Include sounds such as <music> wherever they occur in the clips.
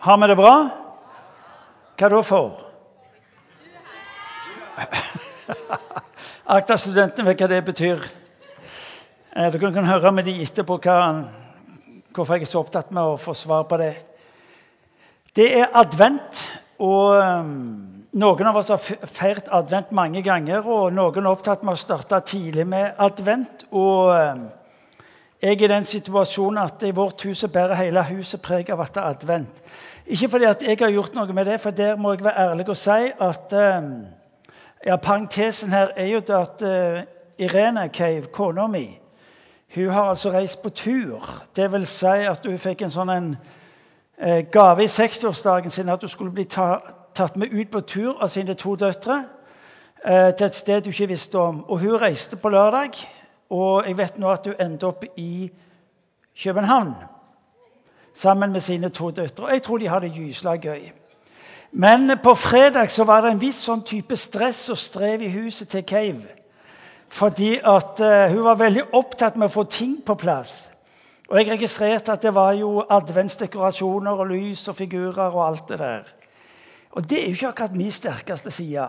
Har vi det bra? Hva da for? <laughs> Akta-studentene vet hva det betyr. Eh, Dere kan høre med de etterpå hva, hvorfor jeg er så opptatt med å få svar på det. Det er advent, og um, noen av oss har feiret advent mange ganger. Og noen er opptatt med å starte tidlig med advent. Og um, jeg er i den situasjonen at i vårt hus bærer hele huset preg av at det er advent. Ikke fordi jeg har gjort noe med det, for der må jeg være ærlig og si at um, ja, Parentesen her er jo at uh, Irene Cave, kona mi, hun har altså reist på tur. Det vil si at hun fikk en sånn en, eh, gave i 60-årsdagen sin at hun skulle bli ta, tatt med ut på tur av sine to døtre eh, til et sted hun ikke visste om. Og hun reiste på lørdag, og jeg vet nå at hun endte opp i København sammen med sine to døtre. Og jeg tror de hadde gysla gøy. Men på fredag så var det en viss sånn type stress og strev i huset til Cave. Fordi at uh, hun var veldig opptatt med å få ting på plass. Og jeg registrerte at det var jo adventsdekorasjoner og lys og figurer og alt det der. Og det er jo ikke akkurat min sterkeste side.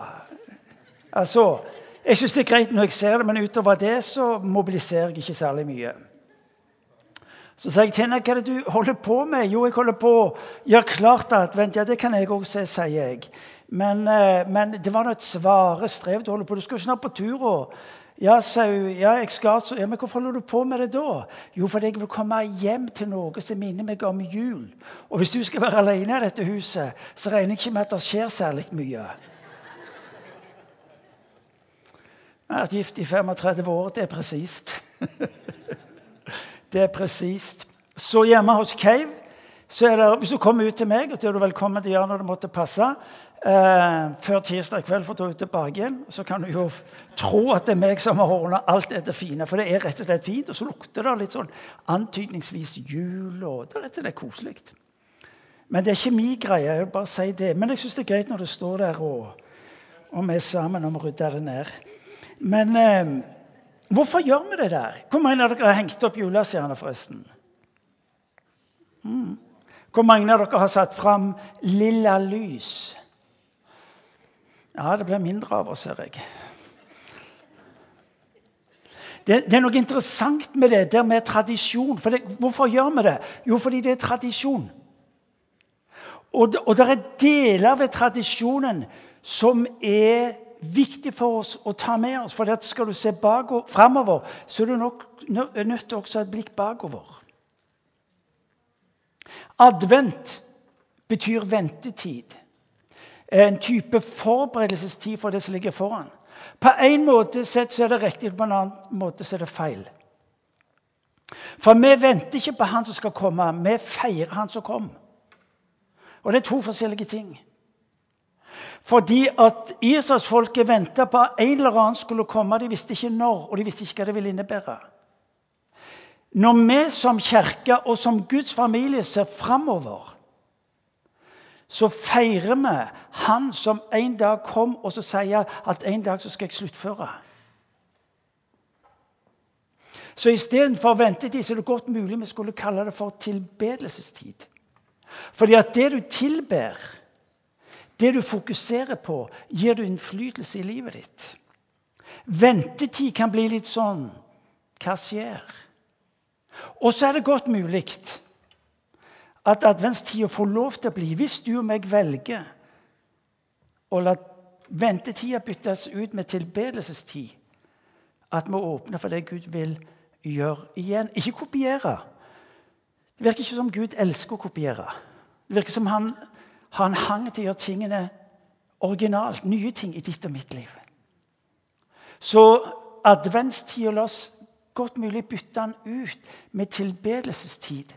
Altså, Jeg syns det er greit når jeg ser det, men utover det så mobiliserer jeg ikke særlig mye. Så sa jeg til henne hva er det du holder på med. Jo, jeg holder på å gjøre klart advent. Ja, det kan jeg òg se, sier jeg. Men, eh, men det var nå et svare strev du holder på. Du skal jo snart på tur. og ja, sa hun. Ja, jeg skal så, Ja, men hvorfor holder du på med det da? Jo, fordi jeg vil komme hjem til noe som minner meg om jul. Og hvis du skal være alene i dette huset, så regner jeg ikke med at det skjer særlig mye. Jeg har vært gift i 35 år. Det er presist. <laughs> det er presist. Så hjemme hos Cave det, Hvis du kommer ut til meg, og er du velkommen til å gjøre når det måtte passe, eh, før tirsdag kveld for å ta ut tilbake igjen, så kan du jo tro at det er meg som har ordna alt dette fine. For det er rett og slett fint. Og så lukter det litt sånn antydningsvis jul, og det er rett og slett koselig. Men det er ikke min greie. jeg vil bare si det. Men jeg syns det er greit når du står der og, og vi er sammen om å rydde det ned. Men eh, hvorfor gjør vi det der? Hvor mange av dere har hengt opp julestjerner, forresten? Mm. Hvor mange av dere har satt fram lilla lys? Ja, det blir mindre av oss, ser jeg. Det, det er noe interessant med det der med tradisjon. Det, hvorfor gjør vi det? Jo, fordi det er tradisjon. Og og det er deler ved tradisjonen som er viktig for oss å ta med oss. For skal du se framover, så er du nok nødt til også å ha et blikk bakover. Advent betyr ventetid. En type forberedelsestid for det som ligger foran. På en måte sett så er det riktig, på en annen måte så er det feil. For vi venter ikke på han som skal komme, vi feirer han som kom. Og det er to forskjellige ting. Fordi at Israelsfolket venta på at en eller annen skulle komme. De visste ikke når, og de visste ikke hva det ville innebære. Når vi som kirke og som Guds familie ser framover, så feirer vi Han som en dag kom og så sier at en dag så skal jeg sluttføre. Så istedenfor ventetid så er det godt mulig vi skulle kalle det for tilbedelsestid. Fordi at det du tilber, det du fokuserer på, gir du innflytelse i livet ditt. Ventetid kan bli litt sånn Hva skjer? Og så er det godt mulig at adventstida får lov til å bli, hvis du og meg velger å la ventetida byttes ut med tilbedelsestid, at vi åpner for det Gud vil gjøre igjen. Ikke kopiere. Det virker ikke som Gud elsker å kopiere. Det virker som han har en hang til å gjøre tingene originalt. Nye ting i ditt og mitt liv. Så adventstida, la oss godt mulig bytte den ut med tilbedelsestid.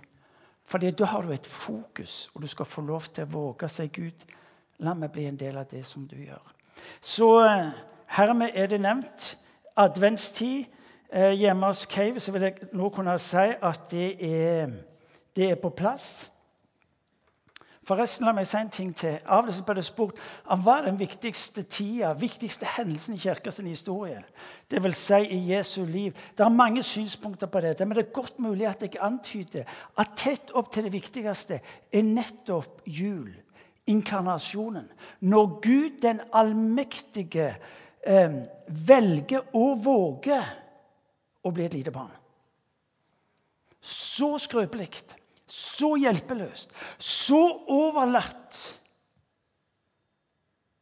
Fordi da har du et fokus, og du skal få lov til å våge seg Gud, la meg bli en del av det som du gjør. Så eh, hermed er det nevnt adventstid. Eh, hjemme hos Cave så vil jeg nå kunne si at det er, det er på plass. Forresten, la meg si en ting til. Av og til ble det spurt om hva er den viktigste tida, viktigste hendelsen i kirkas historie. Det vil si i Jesu liv. Det er mange synspunkter på dette, men det er godt mulig at jeg antyder at tett opp til det viktigste er nettopp jul. Inkarnasjonen. Når Gud den allmektige eh, velger og våger å bli et lite barn. Så skrøpelig så hjelpeløst, så overlatt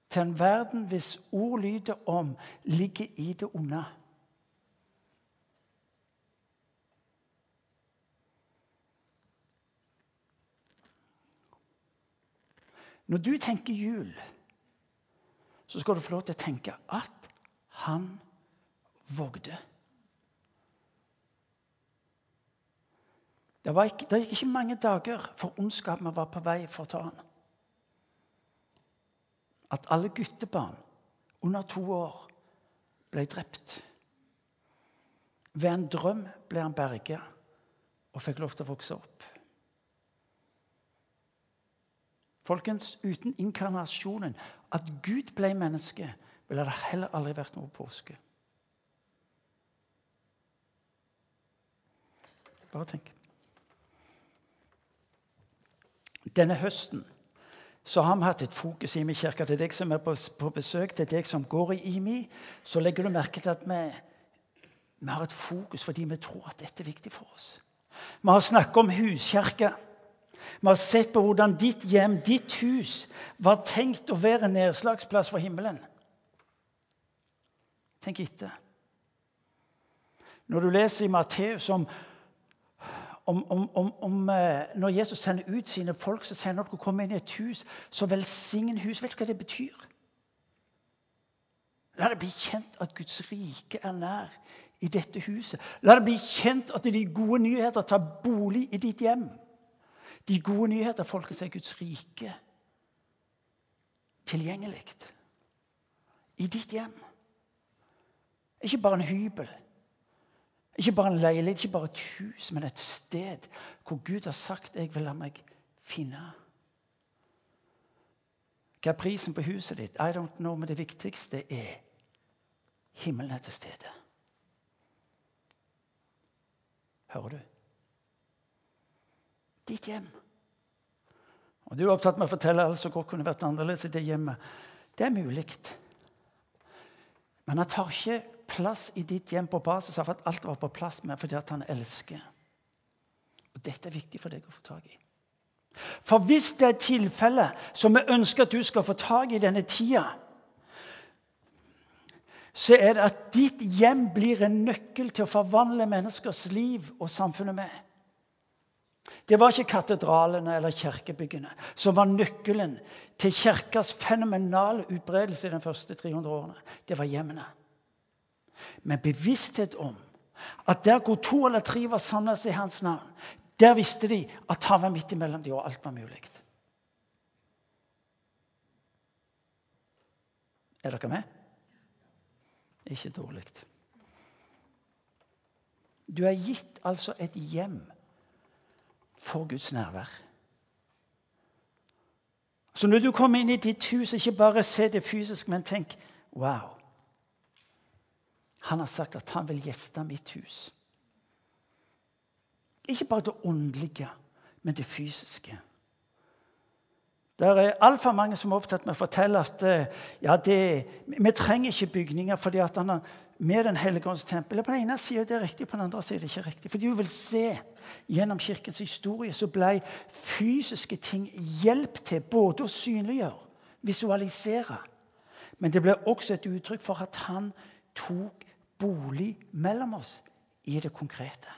til en verden hvis ord lyder om ligger i det onde. Når du tenker jul, så skal du få lov til å tenke at han vågde. Det, ikke, det, gikk ikke mange dager for ondskapen var på vei for å ta han. At alle guttebarn under to år ble drept. Ved en drøm ble han berga og fikk lov til å vokse opp. Folkens, uten inkarnasjonen, at Gud ble menneske, ville det heller aldri vært noe påske. Bare tenk. Denne høsten så har vi hatt et fokus i IMI kirke. Til deg som er på, på, besøk, til deg som går i IMI, så legger du merke til at vi, vi har et fokus fordi vi tror at dette er viktig for oss. Vi har snakket om huskirke. Vi har sett på hvordan ditt hjem, ditt hus, var tenkt å være en nedslagsplass for himmelen. Tenk etter. Når du leser i Matteus om om, om, om, eh, Når Jesus sender ut sine folk, så at dere kommer inn i et hus, så velsign hus. Vet du hva det betyr? La det bli kjent at Guds rike er nær i dette huset. La det bli kjent at de gode nyheter tar bolig i ditt hjem. De gode nyheter, folkens, er Guds rike tilgjengelig i ditt hjem. Ikke bare en hybel. Ikke bare en leilighet, ikke bare et hus, men et sted hvor Gud har sagt 'jeg vil la meg finne'. Hva er prisen på huset ditt? I don't know, men det viktigste er himmelen er til stede. Hører du? Ditt hjem. Og Du er opptatt med å fortelle alt som kunne vært annerledes i det hjemmet. Det er mulig. Men han tar ikke plass i ditt hjem på basis av at alt var på plass, men fordi at han elsker. Og Dette er viktig for deg å få tak i. For hvis det er tilfellet som vi ønsker at du skal få tak i denne tida, så er det at ditt hjem blir en nøkkel til å forvandle menneskers liv og samfunnet med. Det var ikke katedralene eller kirkebyggene som var nøkkelen til kirkas fenomenale utbredelse i de første 300 årene. Det var hjemmene med bevissthet om at der hvor to eller tre var samlet i hans navn, der visste de at han var midt imellom dem, og alt var mulig. Er dere med? Ikke dårlig. Du er gitt altså et hjem for Guds nærvær. Så når du kommer inn i ditt hus, ikke bare se det fysisk, men tenk Wow. Han har sagt at han vil gjeste mitt hus. Ikke bare det åndelige, men det fysiske. Det er altfor mange som er opptatt med å fortelle at eh, ja, det, vi trenger ikke bygninger fordi at han har med Den hellige ånds tempel. På den ene sida det riktig, på den andre sida det ikke riktig. Fordi du vil se gjennom kirkens historie så ble fysiske ting hjelp til både å synliggjøre, visualisere, men det ble også et uttrykk for at han tok bolig mellom oss i det konkrete.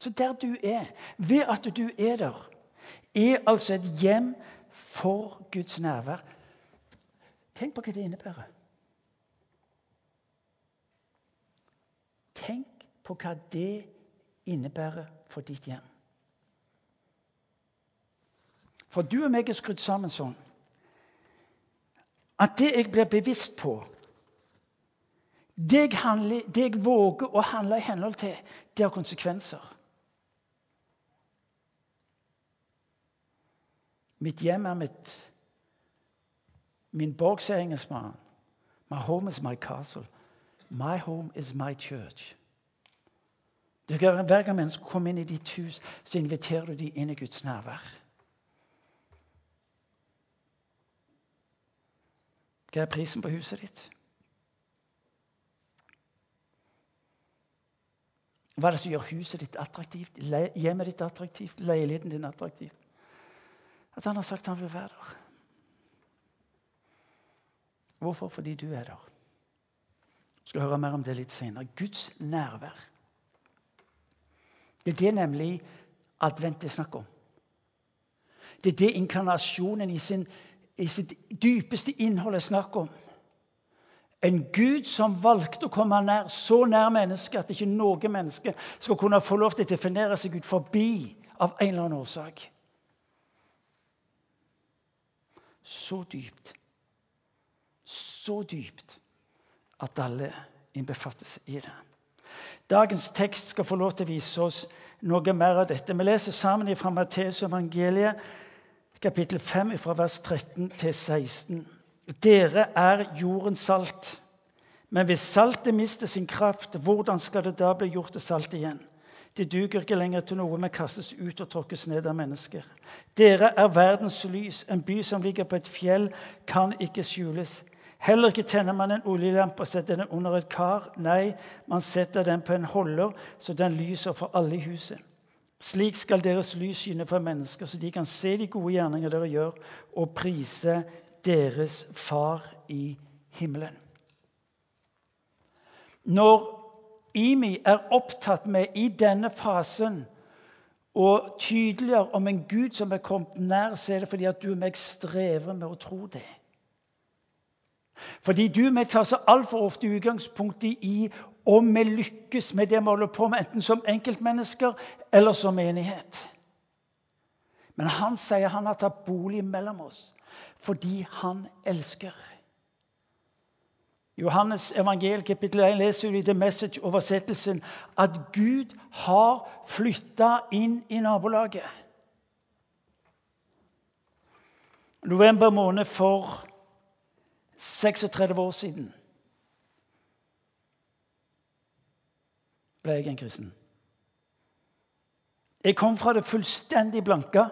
Så der du er, ved at du er der, er altså et hjem for Guds nærvær. Tenk på hva det innebærer. Tenk på hva det innebærer for ditt hjem. For du og meg er skrudd sammen sånn at det jeg blir bevisst på det jeg, handler, det jeg, våger å handle i henhold til, det har konsekvenser. Mitt hjem er mitt Min borg, sier engelskmannen. My home is my castle. My home is my church. Hver gang mennesker kommer inn i ditt hus, så inviterer du dem inn i Guds nærvær. Hva er prisen på huset ditt? Hva er det som gjør huset ditt attraktivt, hjemmet ditt attraktivt, leiligheten din attraktiv? At han har sagt han vil være der. Hvorfor? Fordi du er der. Jeg skal høre mer om det litt senere. Guds nærvær. Det er det nemlig advent er snakk om. Det er det inkarnasjonen i, sin, i sitt dypeste innhold er snakk om. En Gud som valgte å komme nær, så nær mennesket at ikke noe menneske skal kunne få lov til å definere seg ut forbi av en eller annen årsak. Så dypt, så dypt at alle innbefattes i det. Dagens tekst skal få lov til å vise oss noe mer av dette. Vi leser sammen fra Matteus evangeliet, kapittel 5, fra vers 13 til 16. Dere er jordens salt. Men hvis saltet mister sin kraft, hvordan skal det da bli gjort til salt igjen? Det duger ikke lenger til noe, men kastes ut og tråkkes ned av mennesker. Dere er verdens lys. En by som ligger på et fjell, kan ikke skjules. Heller ikke tenner man en oljelampe og setter den under et kar. Nei, man setter den på en holder, så den lyser for alle i huset. Slik skal deres lys skinne for mennesker, så de kan se de gode gjerninger dere gjør, og prise deres Far i himmelen. Når Imi er opptatt med i denne fasen å tydeliggjøre om en Gud som er kommet nær, så er det fordi at du og meg strever med å tro det. Fordi du og meg tar så altfor ofte utgangspunkt i om vi lykkes med det vi holder på med, enten som enkeltmennesker eller som menighet. Men han sier han har tatt bolig mellom oss fordi han elsker. Johannes evangel kapittel 1 leser vi i The Message-oversettelsen at Gud har flytta inn i nabolaget. November måned for 36 år siden ble jeg en kristen. Jeg kom fra det fullstendig blanke.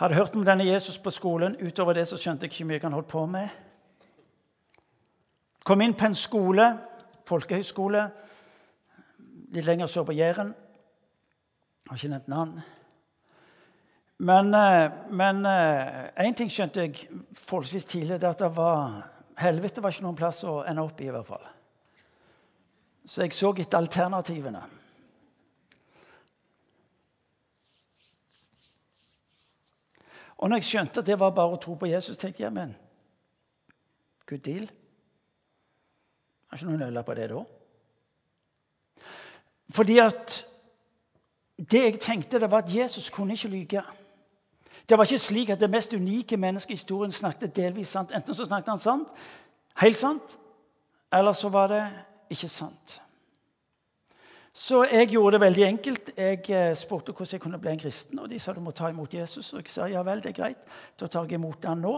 Hadde hørt om denne Jesus på skolen. Utover det så skjønte jeg ikke mye han holdt på med. Kom inn på en skole, folkehøyskole, litt lenger sør på Jæren. Har ikke nevnt navn. Men én eh, eh, ting skjønte jeg forholdsvis tidlig. Det at det var, helvete var ikke noen plass å ende opp i. i hvert fall. Så jeg så etter alternativene. Og når jeg skjønte at det var bare å tro på Jesus, tenkte jeg men good deal. Har ikke noen øl på det da. Fordi at det jeg tenkte, det var at Jesus kunne ikke lyge. Det var ikke slik at det mest unike mennesket i historien snakket delvis sant. Enten så snakket han sant, helt sant, eller så var det ikke sant. Så jeg gjorde det veldig enkelt. Jeg eh, spurte hvordan jeg kunne bli en kristen. og De sa du må ta imot Jesus. Og jeg sa ja vel, det er greit. Da tar jeg imot han nå.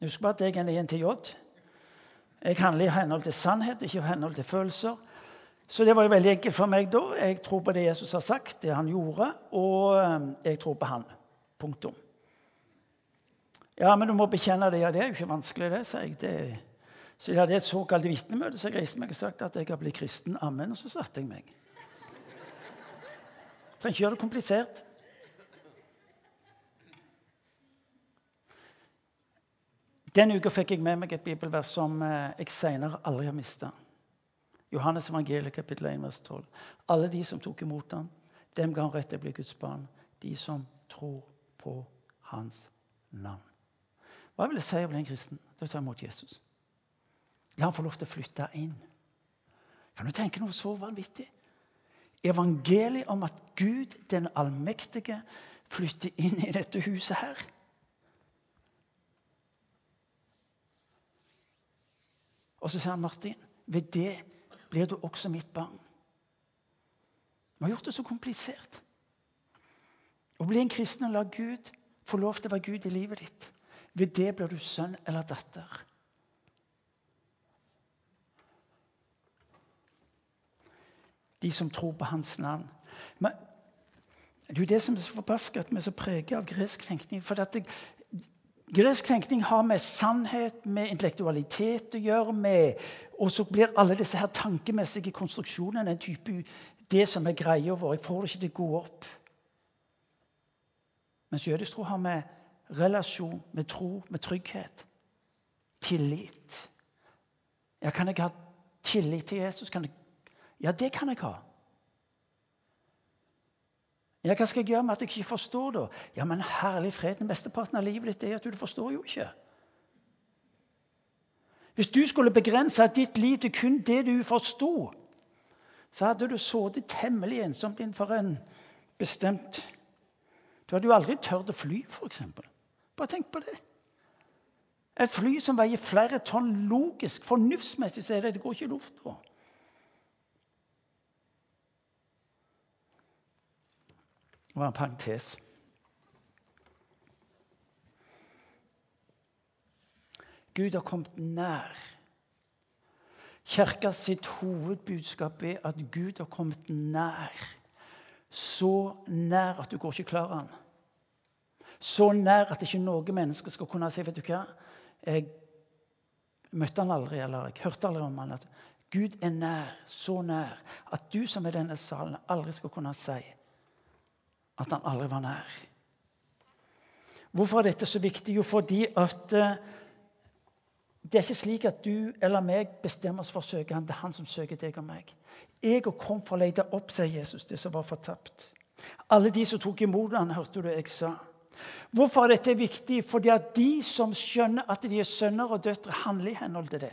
Husk bare at jeg er en INTJ. Jeg handler i henhold til sannhet, ikke i henhold til følelser. Så det var jo veldig enkelt for meg da. Jeg tror på det Jesus har sagt, det han gjorde, og eh, jeg tror på han. Punktum. Ja, men du må bekjenne det. Ja, det er jo ikke vanskelig, det, sa jeg. Det, så jeg hadde et såkalt vitnemøte, så jeg reiste meg og sagt at jeg har blitt kristen. Amen. Og så satte jeg meg. Trenger ikke gjøre det komplisert. Den uka fikk jeg med meg et bibelvers som eh, jeg senere aldri har mista. Johannes evangeliet kapittel 1, vers 12. Alle de som tok imot ham, dem ga han rett til å bli Guds barn. De som tror på hans navn. Hva vil det si å bli en kristen? Det er å ta imot Jesus. La han få lov til å flytte inn. Kan du tenke noe så vanvittig? Evangeliet om at Gud, den allmektige, flytter inn i dette huset her. Og så sier han Martin, ved det blir du også mitt barn. Vi har gjort det så komplisert. Å bli en kristen og la Gud få lov til å være Gud i livet ditt. Ved det blir du sønn eller datter. De som tror på hans navn. Men det er jo det som er så forbaska at vi er så preget av gresk tenkning. For det, gresk tenkning har med sannhet, med intellektualitet å gjøre. med, Og så blir alle disse her tankemessige konstruksjonene en type det som er greia vår. Jeg får det ikke til å gå opp. Mens jødisk tro har med relasjon, med tro, med trygghet. Tillit. Ja, kan jeg ha tillit til Jesus? Kan Jeg... Ja, det kan jeg ha. Ja, Hva skal jeg gjøre med at jeg ikke forstår da? Ja, men herlig fred, Mesteparten av livet ditt er at du forstår jo ikke. Hvis du skulle begrense ditt liv til kun det du forsto, så hadde du sittet temmelig ensomt innenfor en bestemt Du hadde jo aldri tørt å fly, f.eks. Bare tenk på det. Et fly som veier flere tonn logisk, fornuftsmessig, så er det det går ikke i lufta. Det var en parentes. Gud har kommet nær. Kirka sitt hovedbudskap er at Gud har kommet nær. Så nær at du går ikke klar han. Så nær at ikke noe menneske skal kunne si vet du hva, jeg møtte han aldri, eller jeg hørte aldri om han. At Gud er nær, så nær, at du som er i denne salen, aldri skal kunne si at han aldri var nær. Hvorfor er dette så viktig? Jo, fordi at uh, det er ikke slik at du eller meg bestemmer oss for å søke ham. Det er han som søker deg og meg. Jeg kom for å lete opp, sier Jesus, det som var fortapt. Alle de som tok imot ham, hørte du jeg sa. Hvorfor er dette viktig? Fordi at de som skjønner at de er sønner og døtre, handler i henhold til det.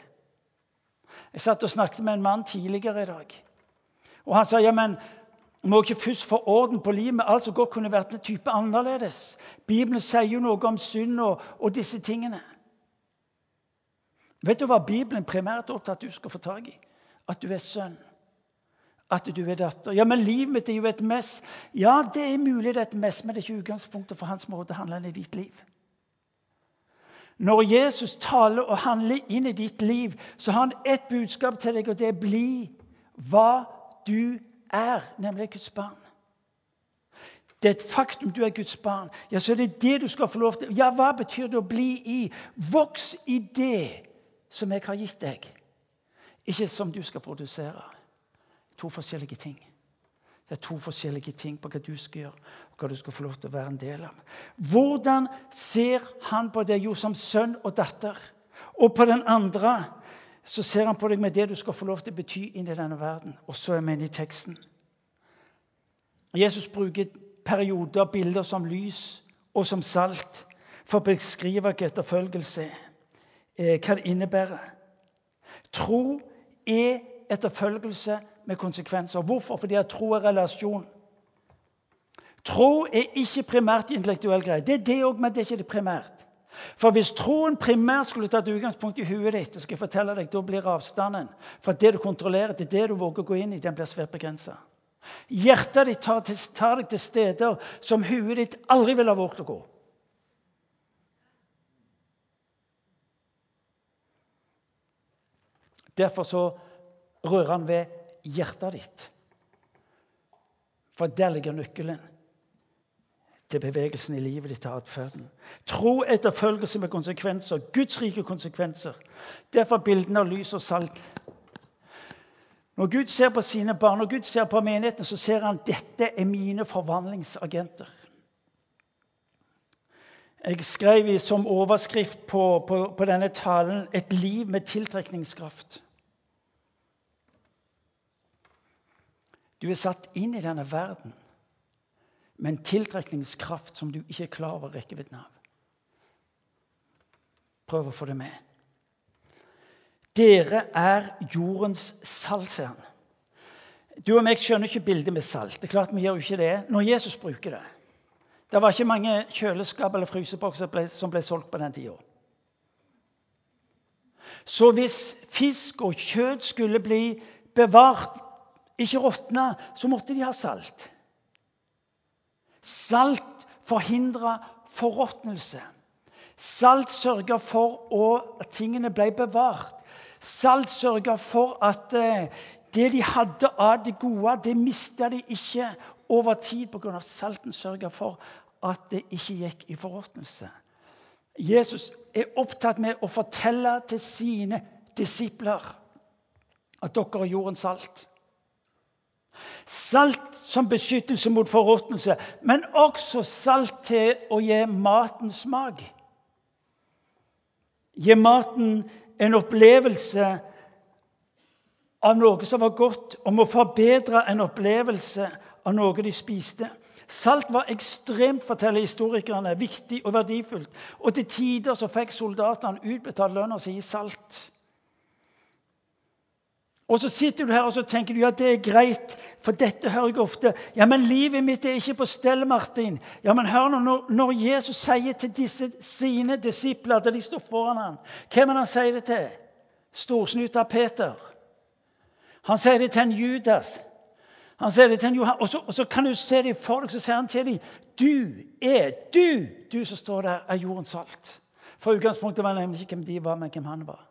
Jeg satt og snakket med en mann tidligere i dag. Og Han sa ja, men må ikke først få orden på livet. Alt som godt kunne vært en type annerledes. Bibelen sier jo noe om synd og, og, disse tingene. Vet du hva Bibelen primært er opptatt at du skal få tak i? At du er sønn. At du er datter. Ja, men livet mitt er jo et mess. Ja, det er mulig det er et mess, men det er ikke utgangspunktet for hans måte å handle i ditt liv. Når Jesus taler og handler inn i ditt liv, så har han ett budskap til deg, og det er bli hva du er, nemlig Guds barn. Det er et faktum du er Guds barn. Ja, så er det det du skal få lov til. Ja, hva betyr det å bli i? Voks i det som jeg har gitt deg. Ikke som du skal produsere. To forskjellige ting. Det er to forskjellige ting på hva du skal gjøre, og hva du skal få lov til å være en del av. Hvordan ser han på deg? Jo, som sønn og datter. Og på den andre så ser han på deg med det du skal få lov til å bety inn i denne verden. Og så er vi inne i teksten. Jesus bruker perioder, bilder som lys og som salt for å beskrive hva etterfølgelse eh, hva det innebærer. Tro er etterfølgelse med konsekvenser. Hvorfor? Fordi at tro er relasjon. Tro er ikke primært intellektuell greie. Det er det òg, men det er ikke det primært. For hvis troen primært skulle tatt utgangspunkt i huet ditt, så skal jeg fortelle deg, da blir avstanden fra det du kontrollerer, til det du våger å gå inn i, den blir svært begrensa. Hjertet ditt tar, til, tar, deg til steder som huet ditt aldri ville ha våget å gå. Derfor så rører han ved hjertet ditt. For der ligger nøkkelen til bevegelsen i livet ditt, og atferden. Tro etterfølgelse med konsekvenser, Guds rike konsekvenser. Derfor bildene av lys og salt. Når Gud ser på sine barn, når Gud ser på menigheten, så ser han dette er mine forvandlingsagenter. Jeg skrev som overskrift på, på, på denne talen 'Et liv med tiltrekningskraft'. Du er satt inn i denne verden med en tiltrekningskraft som du ikke er klar over rekkevidden av. Prøv å få det med. Dere er jordens salt, sier han. Du og meg skjønner ikke bildet med salt. Det er klart vi gjør jo ikke det når Jesus bruker det. Det var ikke mange kjøleskap eller frysebokser som ble solgt på den tida. Så hvis fisk og kjøtt skulle bli bevart, ikke råtne, så måtte de ha salt. Salt forhindrer forråtnelse. Salt sørger for at tingene ble bevart. Salt sørger for at eh, det de hadde av det gode, det mista de ikke over tid pga. salten sørga for at det ikke gikk i forråtnelse. Jesus er opptatt med å fortelle til sine disipler at dere er jordens salt. Salt som beskyttelse mot forråtnelse, men også salt til å gi maten smak. Gi maten en opplevelse av noe som var godt, om å forbedre en opplevelse av noe de spiste. Salt var ekstremt, forteller historikerne, viktig og verdifullt. Og til tider så fikk soldatene utbetalt lønna si i salt. Og så sitter du her og så tenker du, ja, det er greit, for dette hører jeg ofte. Ja, men livet mitt er ikke på stell, Martin. Ja, men hør nå, når, når Jesus sier til disse sine disipler, da de står foran ham, hvem er han sier det til? Storsnuta Peter. Han sier det til en Judas. Han sier det til en Johan, og så, og så kan du se det for deg, så sier han til dem Du er du, du som står der, er jordens salt. For utgangspunktet var nemlig ikke hvem de var, men hvem han var.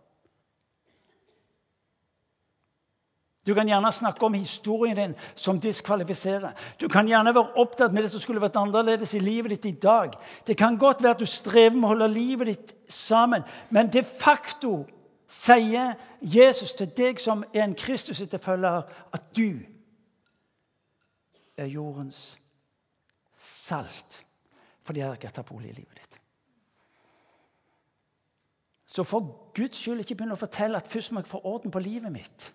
Du kan gjerne snakke om historien din som diskvalifiserer. Du kan gjerne være opptatt med det som skulle vært annerledes i livet ditt i dag. Det kan godt være at du strever med å holde livet ditt sammen, men de facto sier Jesus til deg som er en Kristus-etterfølger, at du er jordens salt. For de har ikke tatt bolig i livet ditt. Så for Guds skyld ikke begynne å fortelle at først må jeg få orden på livet mitt.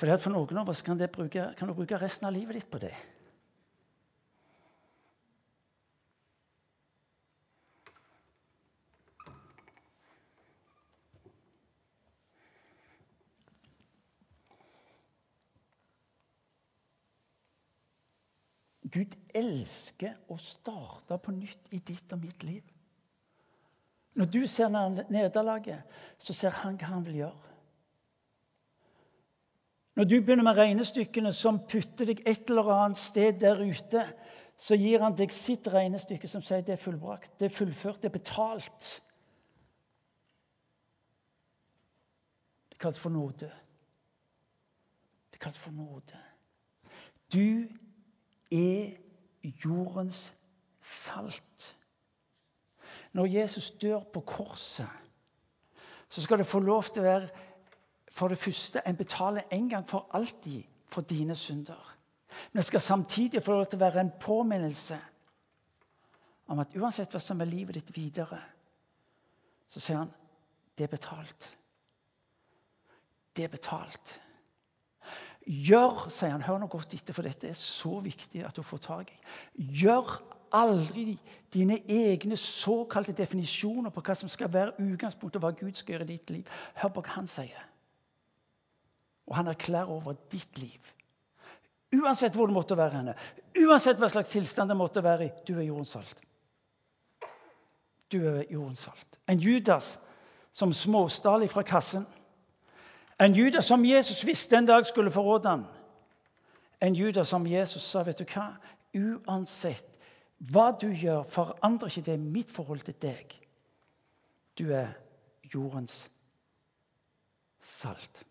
For, for noen av oss kan, bruke, kan du bruke resten av livet ditt på det. Gud elsker å starte på nytt i ditt og mitt liv. Når du ser nederlaget, så ser han hva han vil gjøre. Når du begynner med regnestykkene som putter deg et eller annet sted der ute, så gir han deg sitt regnestykke som sier det er fullbrakt, det er fullført, det er betalt. Det kalles for nåde. Det kalles for nåde. Du er jordens salt. Når Jesus dør på korset, så skal det få lov til å være for det første en betaler en gang for alltid for dine synder. Men det skal samtidig få lov til å være en påminnelse om at uansett hva som er livet ditt videre, så sier han det er betalt. Det er betalt. Gjør, sier han, hør nå godt etter, for dette er så viktig at du får tak i. Gjør aldri dine egne såkalte definisjoner på hva som skal være utgangspunktet, hva Gud skal gjøre i ditt liv. Hør på hva han sier. Og han erklærer over ditt liv. Uansett hvor det måtte være henne, uansett hva slags tilstand det måtte være i. Du er jordens salt. Du er jordens salt. En Judas som småstal fra kassen en Judas som Jesus visste en dag skulle forråde ham. En Judas som Jesus sa, 'Vet du hva? Uansett hva du gjør, forandrer ikke det mitt forhold til deg.' Du er jordens salt.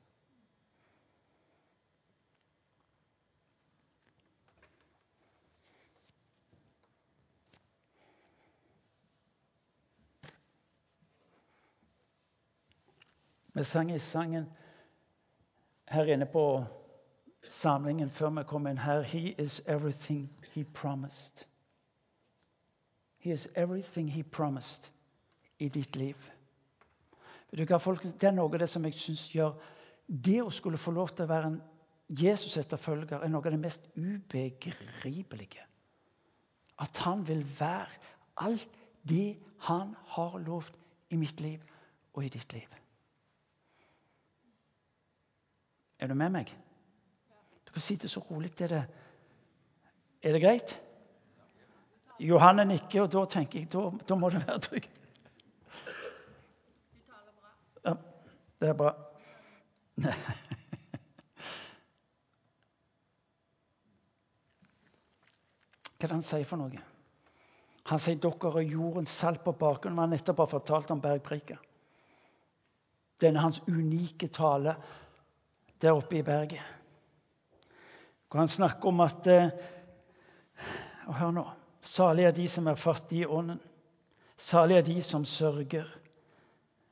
Vi sang i sangen her inne på samlingen før vi kom inn her He is everything he promised. He is everything he promised i ditt liv. Du folk, Det er noe av det som jeg syns gjør Det å skulle få lov til å være en Jesus-etterfølger er noe av det mest ubegripelige. At han vil være alt det han har lovt i mitt liv og i ditt liv. Er du med meg? Du kan sitte så rolig. Er det, er det greit? Johanne nikker, og da tenker jeg da, da må det være trygt. Ja, det er bra. Hva er det han sier for noe? Han sier dere er jordens salt på bakgrunn. Nettopp har fortalt om bergprika. Denne hans unike tale der oppe i berget. Hvor han snakker om at eh, og Hør nå. Salig er de som er fattige i ånden. Salig er de som sørger.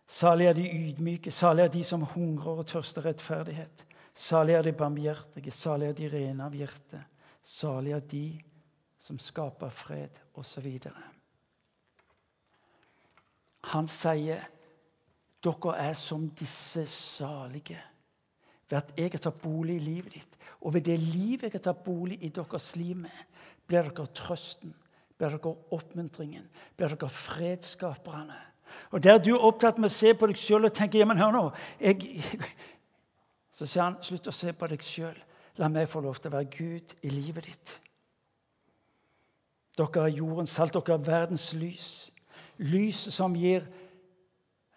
Salig er de ydmyke. Salig er de som hungrer og tørster rettferdighet. Salig er de barmhjertige. Salig er de rene av hjerte. Salig er de som skaper fred, osv. Han sier, 'Dere er som disse salige' ved at jeg har tatt bolig i livet ditt. Og ved det livet jeg har tatt bolig i deres liv med, blir dere trøsten, blir dere oppmuntringen, blir dere fredsskaperne. Og Der du er opptatt med å se på deg sjøl og tenke ja, men hør nå, jeg, <laughs> Så sier han, slutt å se på deg sjøl. La meg få lov til å være Gud i livet ditt. Dere er jordens salt, dere er verdens lys. Lys som gir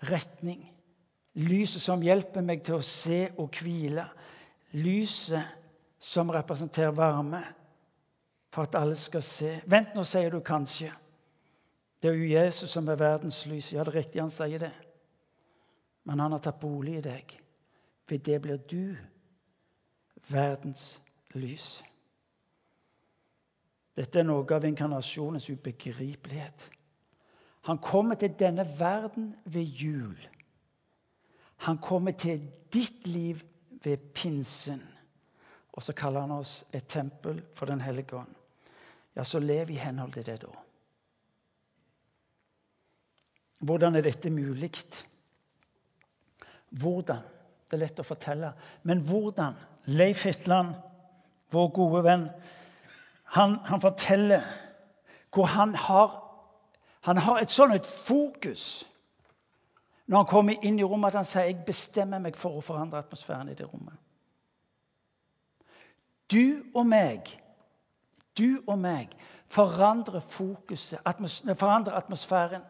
retning. Lyset som hjelper meg til å se og hvile. Lyset som representerer varme, for at alle skal se. Vent, nå sier du kanskje. Det er jo Jesus som er verdens lys. Ja, det er riktig, han sier det. Men han har tatt bolig i deg. Ved det blir du verdens lys. Dette er noe av inkarnasjonens ubegripelighet. Han kommer til denne verden ved jul. Han kommer til ditt liv ved pinsen. Og så kaller han oss et tempel for Den hellige ånd. Ja, så lev i henhold til det, da. Hvordan er dette mulig? Hvordan? Det er lett å fortelle. Men hvordan? Leif Hetland, vår gode venn, han, han forteller hvor han har, han har et sånt fokus når han kommer inn i rommet, at han sier jeg bestemmer meg for å forandre atmosfæren i det rommet. Du og meg, du og meg forandrer fokuset, atmos forandrer atmosfæren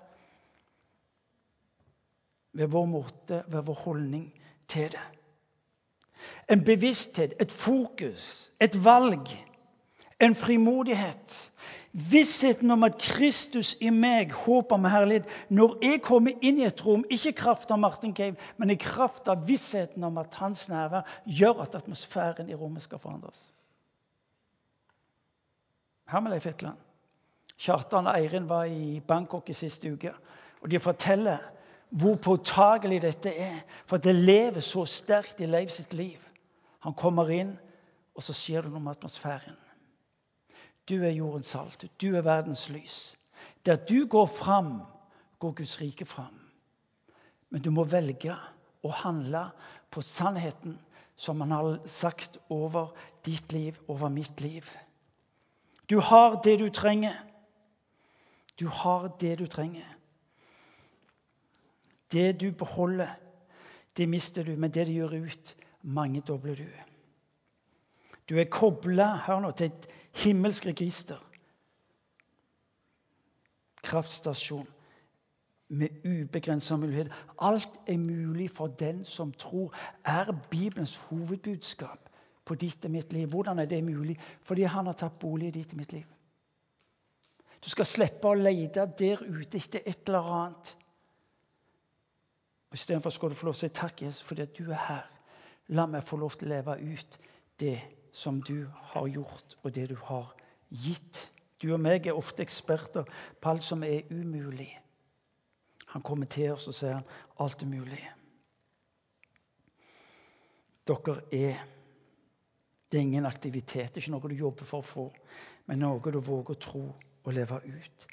ved vår måte, ved vår holdning til det. En bevissthet, et fokus, et valg en frimodighet. Vissheten om at Kristus i meg, håp om herlighet Når jeg kommer inn i et rom, ikke i kraft av Martin Cave, men i kraft av vissheten om at hans nærvær gjør at atmosfæren i rommet skal forandres. Her med Leif Etland. Kjartan og Eirin var i Bangkok i siste uke. og De forteller hvor påtagelig dette er. For det lever så sterkt i Leif sitt liv. Han kommer inn, og så skjer det noe med atmosfæren. Du er jordens salt. Du er verdens lys. Der du går fram, går Guds rike fram. Men du må velge å handle på sannheten som han har sagt over ditt liv, over mitt liv. Du har det du trenger. Du har det du trenger. Det du beholder, det mister du, men det du gjør ut, mangedobler du. Du er kobla til et himmelsk register. Kraftstasjon med ubegrensa muligheter. Alt er mulig for den som tror, er Bibelens hovedbudskap på ditt og mitt liv. Hvordan er det mulig? Fordi han har tatt bolig i ditt og mitt liv. Du skal slippe å lete der ute etter et eller annet. Istedenfor skal du få lov til å si takk, Jesus, fordi du er her. La meg få lov til å leve ut det som du har gjort, og det du har gitt. Du og meg er ofte eksperter på alt som er umulig. Han kommer til oss og sier han, alt er mulig. Dere er Det er ingen aktivitet, det er ikke noe du jobber for å få, men noe du våger å tro og leve ut.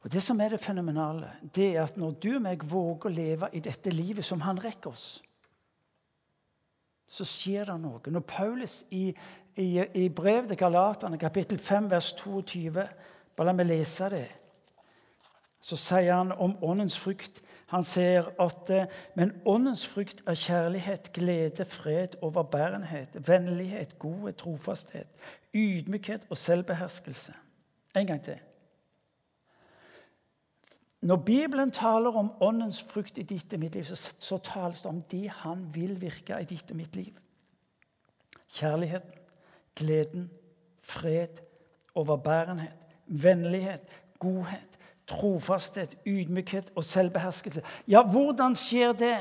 Og Det som er det fenomenale, det er at når du og meg våger å leve i dette livet som han rekker oss, så skjer det noe. Når Paulus i, i, i brev til Galaterne, kapittel 5, vers 22 Bare la meg lese det. Så sier han om åndens frukt. Han sier at men åndens frukt er kjærlighet, glede, fred, overbærenhet, vennlighet, godhet, trofasthet, ydmykhet og selvbeherskelse. En gang til. Når Bibelen taler om åndens frukt i ditt og mitt liv, så, så tales det om det han vil virke i ditt og mitt liv. Kjærligheten, gleden, fred, overbærenhet, vennlighet, godhet, trofasthet, ydmykhet og selvbeherskelse. Ja, hvordan skjer det?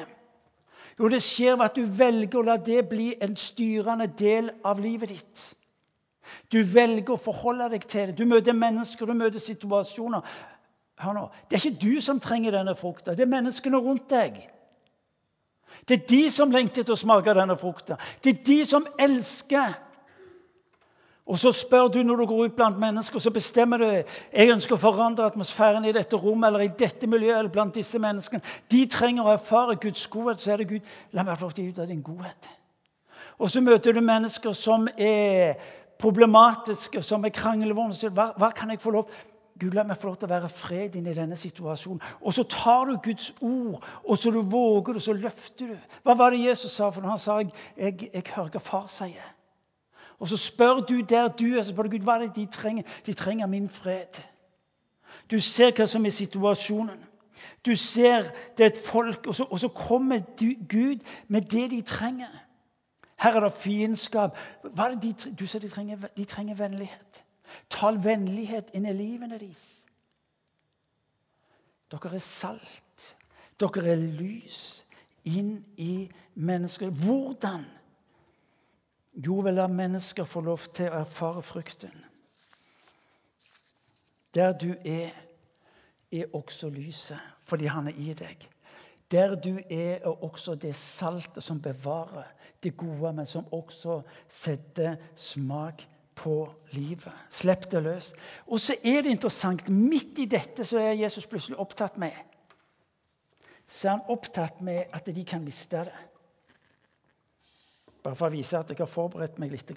Jo, det skjer ved at du velger å la det bli en styrende del av livet ditt. Du velger å forholde deg til det. Du møter mennesker, du møter situasjoner. Hør nå, Det er ikke du som trenger denne frukta, det er menneskene rundt deg. Det er de som lengter til å smake denne frukta. Det er de som elsker og så spør du når du går ut blant mennesker, så bestemmer du jeg ønsker å forandre atmosfæren i dette rommet eller i dette miljøet eller blant disse menneskene. De trenger å erfare Guds godhet. Så er det Gud. La meg få lov til å gi av din godhet. Og så møter du mennesker som er problematiske, som er kranglevåne. Hva, hva kan jeg få lov Gud, la meg få lov til å være fred inn i denne situasjonen. Og så tar du Guds ord, og så du våger og så løfter du. Hva var det Jesus sa? For han sa jeg, jeg, jeg hører hva far sier. Og så spør du der du er, så spør du Gud, hva er det de trenger. De trenger min fred. Du ser hva som er situasjonen. Du ser det er et folk, og så, og så kommer du, Gud med det de trenger. Her er det fiendskap. De, du ser de trenger, de trenger vennlighet. Tal vennlighet inn i livene deres. Dere er salt. Dere er lys inn i mennesker. Hvordan jo, vel la mennesker få lov til å erfare frukten. Der du er, er også lyset, fordi han er i deg. Der du er, er også det saltet som bevarer det gode, men som også setter smak på livet. Slipp det løs. Og så er det interessant. Midt i dette så er Jesus plutselig opptatt med Så er han opptatt med at de kan miste det. Bare for å vise at jeg har forberedt meg litt.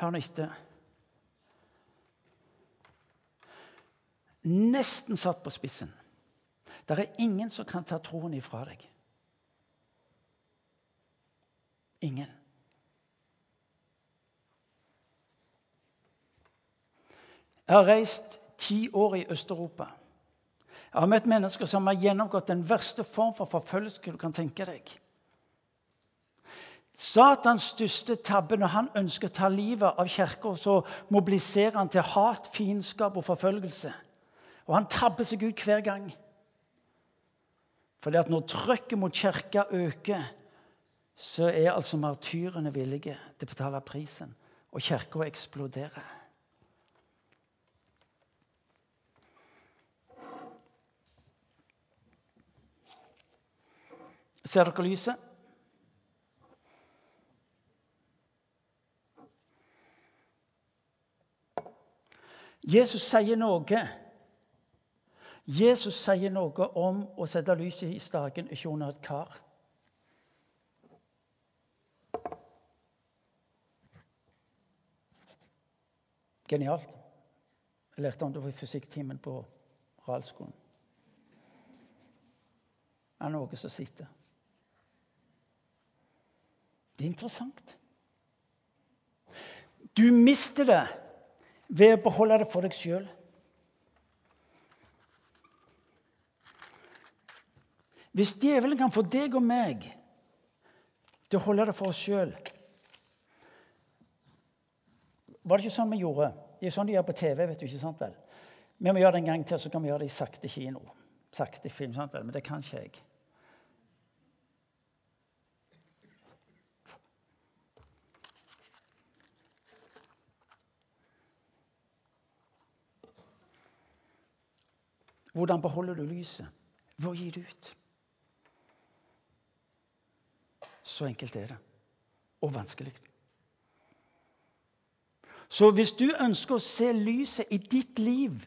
Hør nå etter. Nesten satt på spissen. Det er ingen som kan ta troen ifra deg. Ingen. Jeg har reist ti år i Øst-Europa. Jeg har møtt mennesker som har gjennomgått den verste form for forfølgelse du kan tenke deg. Satans største tabbe når han ønsker å ta livet av kirka, så mobiliserer han til hat, fiendskap og forfølgelse. Og han tabber seg ut hver gang. Fordi at når trykket mot kirka øker, så er altså martyrene villige til å betale prisen. Og kirka eksploderer. Ser dere lyset? Jesus sier noe. Jesus sier noe om å sette lyset i staken, ikke under et kar. Genialt. Jeg lærte om det i fysikktimen på realskolen. Det er noe som sitter. Det er interessant. Du mister det ved å beholde det for deg sjøl. Hvis djevelen kan få deg og meg til å holde det for oss sjøl Var det ikke sånn vi gjorde? Det er sånn de gjør på TV. vet du, ikke sant vel? Vi må gjøre det en gang til, så kan vi gjøre det i sakte kino. Sakte film, sant vel? Men det kan ikke jeg. Hvordan beholder du lyset? Ved å gi det ut. Så enkelt er det. Og vanskelig. Så hvis du ønsker å se lyset i ditt liv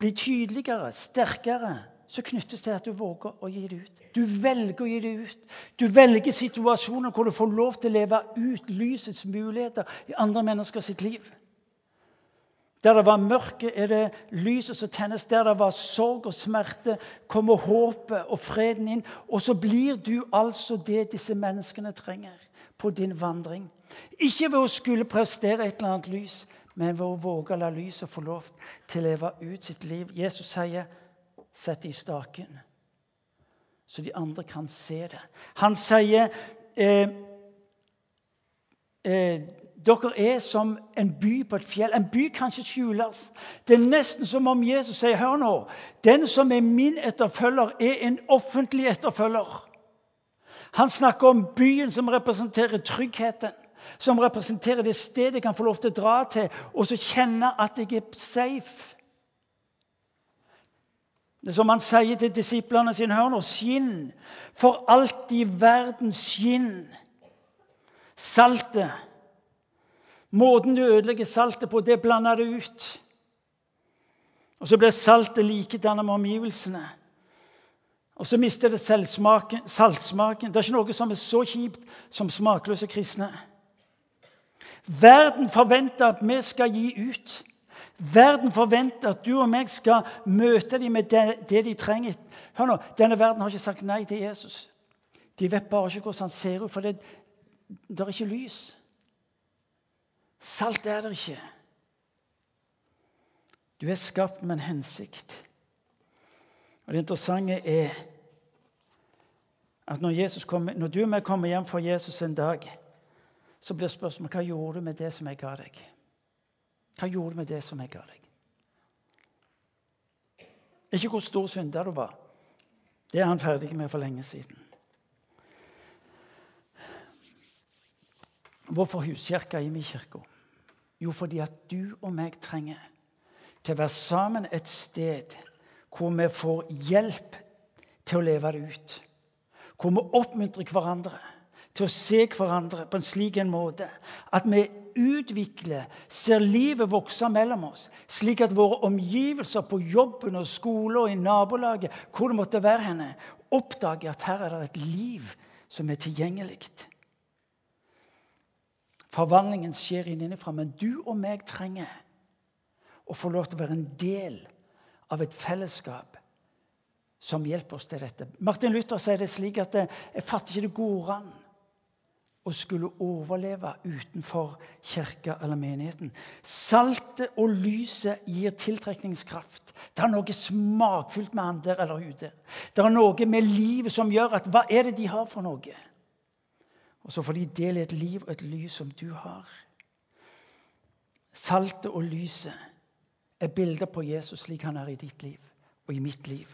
bli tydeligere, sterkere, så knyttes det til at du våger å gi det ut. Du velger å gi det ut. Du velger situasjoner hvor du får lov til å leve ut lysets muligheter i andre mennesker sitt liv. Der det var mørke, er det lyset som tennes. Der det var sorg og smerte, kommer håpet og freden inn. Og så blir du altså det disse menneskene trenger på din vandring. Ikke ved å skulle prestere et eller annet lys, men ved å våge å la lyset få lov til å leve ut sitt liv. Jesus sier, 'Sett i staken', så de andre kan se det. Han sier eh, eh, dere er som en by på et fjell. En by kan ikke skjules. Det er nesten som om Jesus sier hør nå, den som er min etterfølger, er en offentlig etterfølger. Han snakker om byen som representerer tryggheten, som representerer det stedet jeg kan få lov til å dra til, og så kjenne at jeg er safe. Det er som han sier til disiplene sine. Hør nå, skinn. For alt i verden skinn. Saltet Måten du ødelegger saltet på, det blander du ut. Og så blir saltet likedannet med omgivelsene. Og så mister det saltsmaken. Det er ikke noe som er så kjipt som smakløse kristne. Verden forventer at vi skal gi ut. Verden forventer at du og meg skal møte dem med det, det de trenger. Hør nå, Denne verden har ikke sagt nei til Jesus. De vet bare ikke hvordan han ser ut, for det, det er ikke lys. Salt er det ikke. Du er skapt med en hensikt. Og Det interessante er at når, kommer, når du og jeg kommer hjem fra Jesus en dag, så blir spørsmålet hva gjorde du med det som jeg ga deg? Hva gjorde du med det som jeg ga deg? Ikke hvor stor synder du var. Det er han ferdig med for lenge siden. Hvorfor huskirka i min kirke? Jo, fordi at du og meg trenger til å være sammen et sted hvor vi får hjelp til å leve det ut. Hvor vi oppmuntrer hverandre til å se hverandre på en slik en måte at vi utvikler, ser livet vokse mellom oss, slik at våre omgivelser på jobben og skolen og i nabolaget, hvor det måtte være henne, oppdager at her er det et liv som er tilgjengelig. Forvandlingen skjer innenfra. Men du og meg trenger å få lov til å være en del av et fellesskap som hjelper oss til dette. Martin Luther sier det slik at jeg fatter ikke det går an å skulle overleve utenfor kirka eller menigheten. Saltet og lyset gir tiltrekningskraft. Det er noe smakfullt med han der eller hun der. Det er noe med livet som gjør at Hva er det de har for noe? Og så får de dele et liv og et lys som du har. Saltet og lyset er bilder på Jesus slik han er i ditt liv og i mitt liv.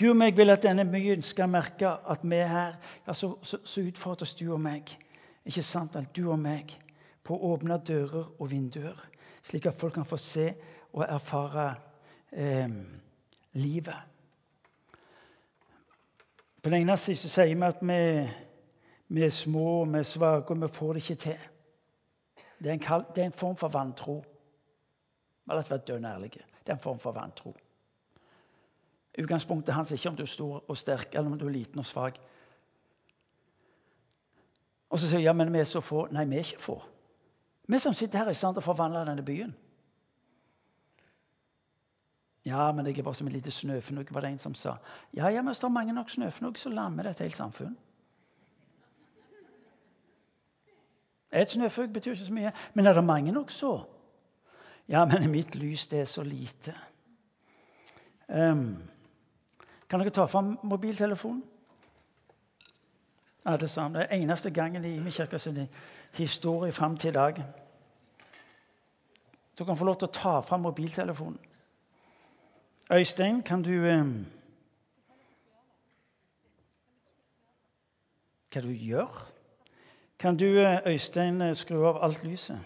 Du og meg vil at denne myen skal merke at vi er her. Ja, så, så, så utfordres du og meg, ikke sant vel, du og meg, på å åpne dører og vinduer, slik at folk kan få se og erfare eh, livet. På den ene siden sier vi at vi vi er små, vi er svake, og vi får det ikke til. Det er en, kald, det er en form for vantro. La oss være dønn ærlige. Det er en form for vantro. Utgangspunktet hans er ikke om du er stor og sterk, eller om du er liten og svak. Og så sier ja, men vi er så få. Nei, vi er ikke få. Vi som sitter her, er i stand til å forvandle denne byen. Ja, men jeg er bare som en liten snøfnugg, var det en som sa. Ja, ja, men hvis det er mange nok snøfnugg, så lammer det et helt samfunn. Et snøfugl betyr ikke så mye. Men er det mange nok så? Ja, men mitt lys det er så lite. Um, kan dere ta fram mobiltelefonen? Alle sammen. Det er eneste gangen i min kirke sin historie fram til i dag. Du kan få lov til å ta fram mobiltelefonen. Øystein, kan du um, Hva du gjør kan du, eh, Øystein, eh, skru av alt lyset?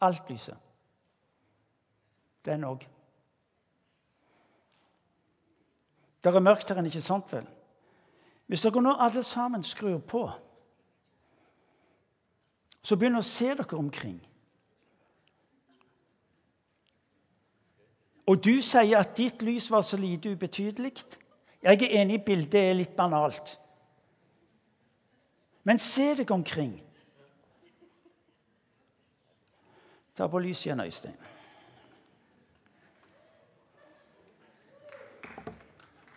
Alt lyset. Den òg. Det er mørkt her inne, ikke sant vel? Hvis dere nå alle sammen skrur på, så begynner å se dere omkring. Og du sier at ditt lys var så lite ubetydelig. Jeg er enig bildet er litt banalt. Men se deg omkring. Ta på lyset igjen, Øystein.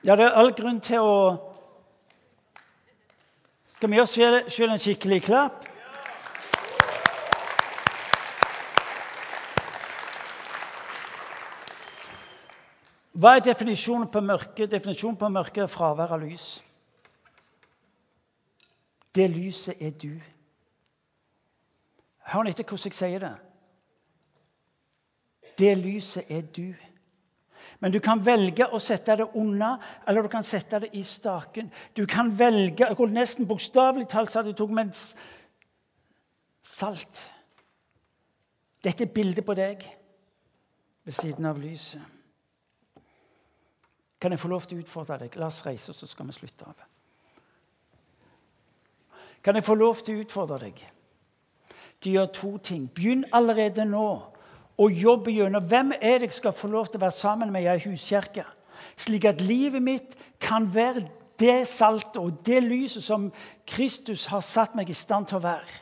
Ja, det er all grunn til å Skal vi gjøre oss selv en skikkelig klapp? Hva er definisjonen på mørke? Definisjonen på mørke er fravær av lys. Det lyset er du. Hør etter hvordan jeg sier det. Det lyset er du. Men du kan velge å sette det unna, eller du kan sette det i staken. Du kan velge jeg går Nesten bokstavelig talt sa du tok med salt. Dette er bildet på deg ved siden av lyset. Kan jeg få lov til å utfordre deg? La oss reise, så skal vi slutte av. Kan jeg få lov til å utfordre deg De gjør to ting? Begynn allerede nå å jobbe gjennom hvem er det jeg skal få lov til å være sammen med i ei huskirke. Slik at livet mitt kan være det saltet og det lyset som Kristus har satt meg i stand til å være.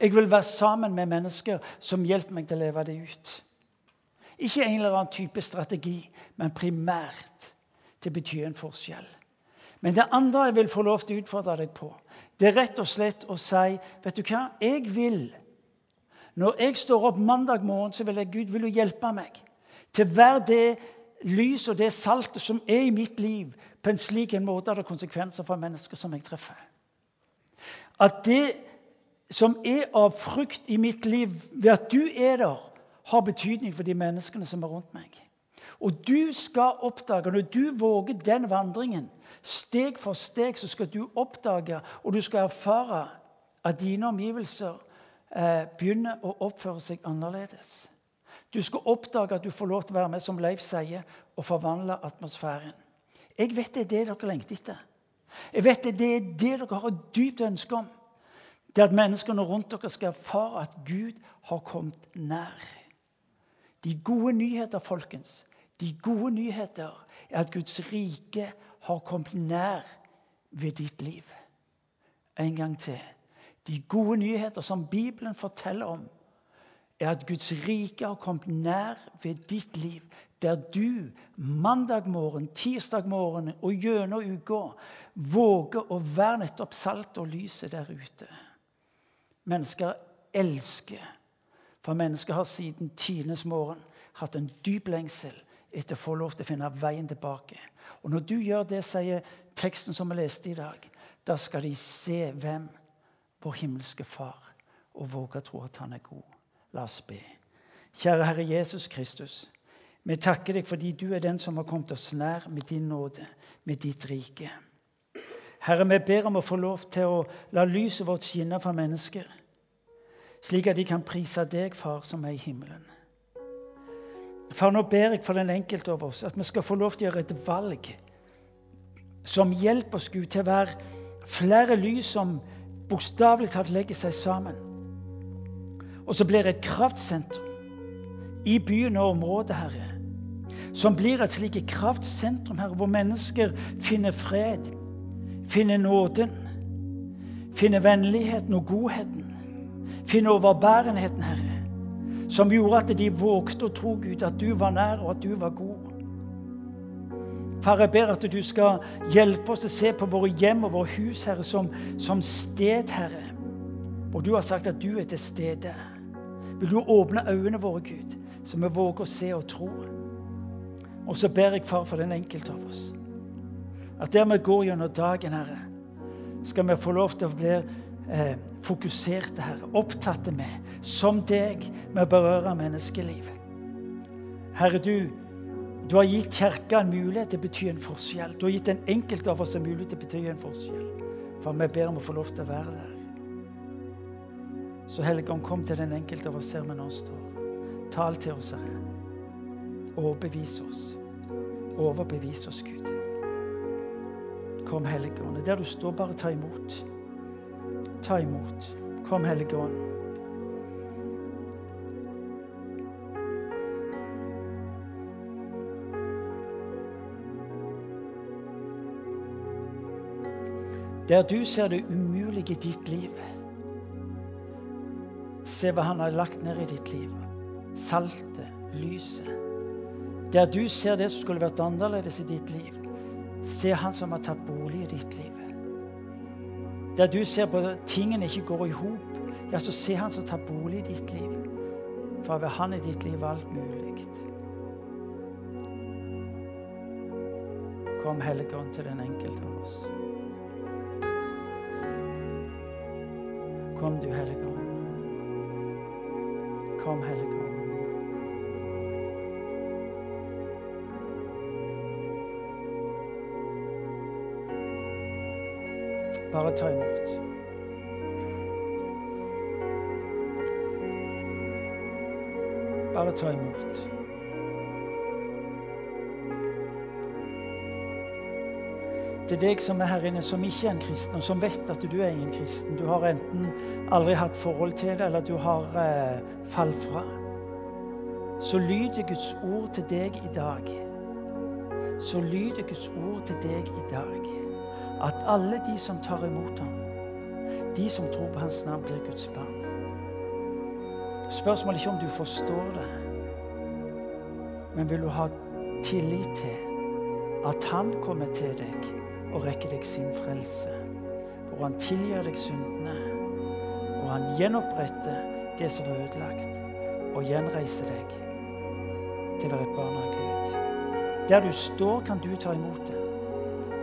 Jeg vil være sammen med mennesker som hjelper meg til å leve det ut. Ikke en eller annen type strategi, men primært til å bety en forskjell. Men det andre jeg vil få lov til å utfordre deg på, det er rett og slett å si Vet du hva? Jeg vil Når jeg står opp mandag morgen, så vil jeg Gud vil du hjelpe meg til å være det lys og det saltet som er i mitt liv, på en slik en måte at det har konsekvenser for mennesker som jeg treffer. At det som er av frukt i mitt liv ved at du er der, har betydning for de menneskene som er rundt meg. Og du skal oppdage, når du våger den vandringen, steg for steg, så skal du oppdage og du skal erfare at dine omgivelser eh, begynner å oppføre seg annerledes. Du skal oppdage at du får lov til å være med, som Leif sier, og forvandle atmosfæren. Jeg vet det er det dere lengter etter. Jeg vet det er det dere har et dypt ønske om. Det at menneskene rundt dere skal erfare at Gud har kommet nær. De gode nyheter, folkens, de gode nyheter er at Guds rike har kommet nær ved ditt liv. En gang til. De gode nyheter som Bibelen forteller om, er at Guds rike har kommet nær ved ditt liv. Der du mandag morgen, tirsdag morgen og gjennom uka våger å være nettopp salt og lyset der ute. Mennesker elsker, for mennesker har siden tidenes morgen hatt en dyp lengsel etter å få lov til å finne veien tilbake. Og Når du gjør det, sier teksten som vi leste i dag, da skal de se hvem vår himmelske Far, og våge å tro at han er god. La oss be. Kjære Herre Jesus Kristus. Vi takker deg fordi du er den som har kommet oss nær med din nåde, med ditt rike. Herre, vi ber om å få lov til å la lyset vårt skinne for mennesker, slik at de kan prise deg, Far, som er i himmelen. Far, nå ber jeg for den enkelte av oss at vi skal få lov til å gjøre et valg som hjelper oss, Gud, til å være flere lys som bokstavelig talt legger seg sammen. Og så blir det et kraftsentrum i byen og området, Herre. Som blir et slikt kraftsentrum, Herre, hvor mennesker finner fred, finner nåden, finner vennligheten og godheten, finner overbærenheten, Herre som gjorde at de vågte å tro, Gud, at du var nær, og at du var god. Far, jeg ber at du skal hjelpe oss til å se på våre hjem og våre hus, Herre, som, som sted, Herre. Og du har sagt at du er til stede. Vil du åpne øynene våre, Gud, så vi våger å se og tro. Og så ber jeg, far, for den enkelte av oss, at der vi går gjennom dagen, Herre, skal vi få lov til å bli eh, fokuserte, Herre, opptatte med, som deg, med å berøre menneskeliv. Herre, du, du har gitt Kirka en mulighet til å bety en forskjell. Du har gitt den enkelte av oss en mulighet til å bety en forskjell. For vi ber om å få lov til å være der. Så Helligånd, kom til den enkelte av oss her vi nå står. Tal til oss, Herre. Overbevis oss. Overbevis oss, Gud. Kom, Helligånd. Der du står, bare ta imot. Ta imot. Kom, Hellige Ånd. Der du ser det umulige i ditt liv, se hva han har lagt ned i ditt liv. Saltet, lyset. Der du ser det som skulle vært annerledes i ditt liv, se han som har tatt bolig i ditt liv. Der du ser på at tingene ikke går i hop, ja, så se han som tar bolig i ditt liv. For ved han i ditt liv alt mulig. Kom, Helligånd, til den enkelte av oss. Kom, du Hellige Ånd. Kom, Hellige Bare ta imot. Bare ta imot. Til deg som er her inne, som ikke er en kristen, og som vet at du er ingen kristen. Du har enten aldri hatt forhold til det, eller du har eh, falt fra. Så lyder Guds ord til deg i dag. Så lyder Guds ord til deg i dag at alle de som tar imot ham, de som tror på hans navn, blir Guds barn. Spørsmålet er ikke om du forstår det, men vil du ha tillit til at han kommer til deg og rekker deg sin frelse. Hvor han tilgir deg syndene, og han gjenoppretter det som var ødelagt, og gjenreiser deg til å være et barn av Gud. Der du står, kan du ta imot det.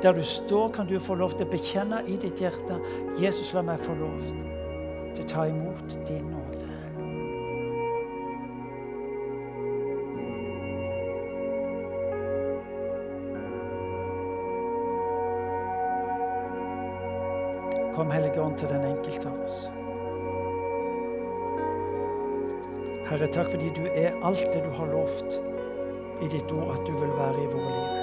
Der du står, kan du få lov til å bekjenne i ditt hjerte Jesus, la meg få lov til å ta imot din nåde. Kom, Hellige Ånd, til den enkelte av oss. Herre, takk fordi du er alt det du har lovt i ditt ord at du vil være i våre liv.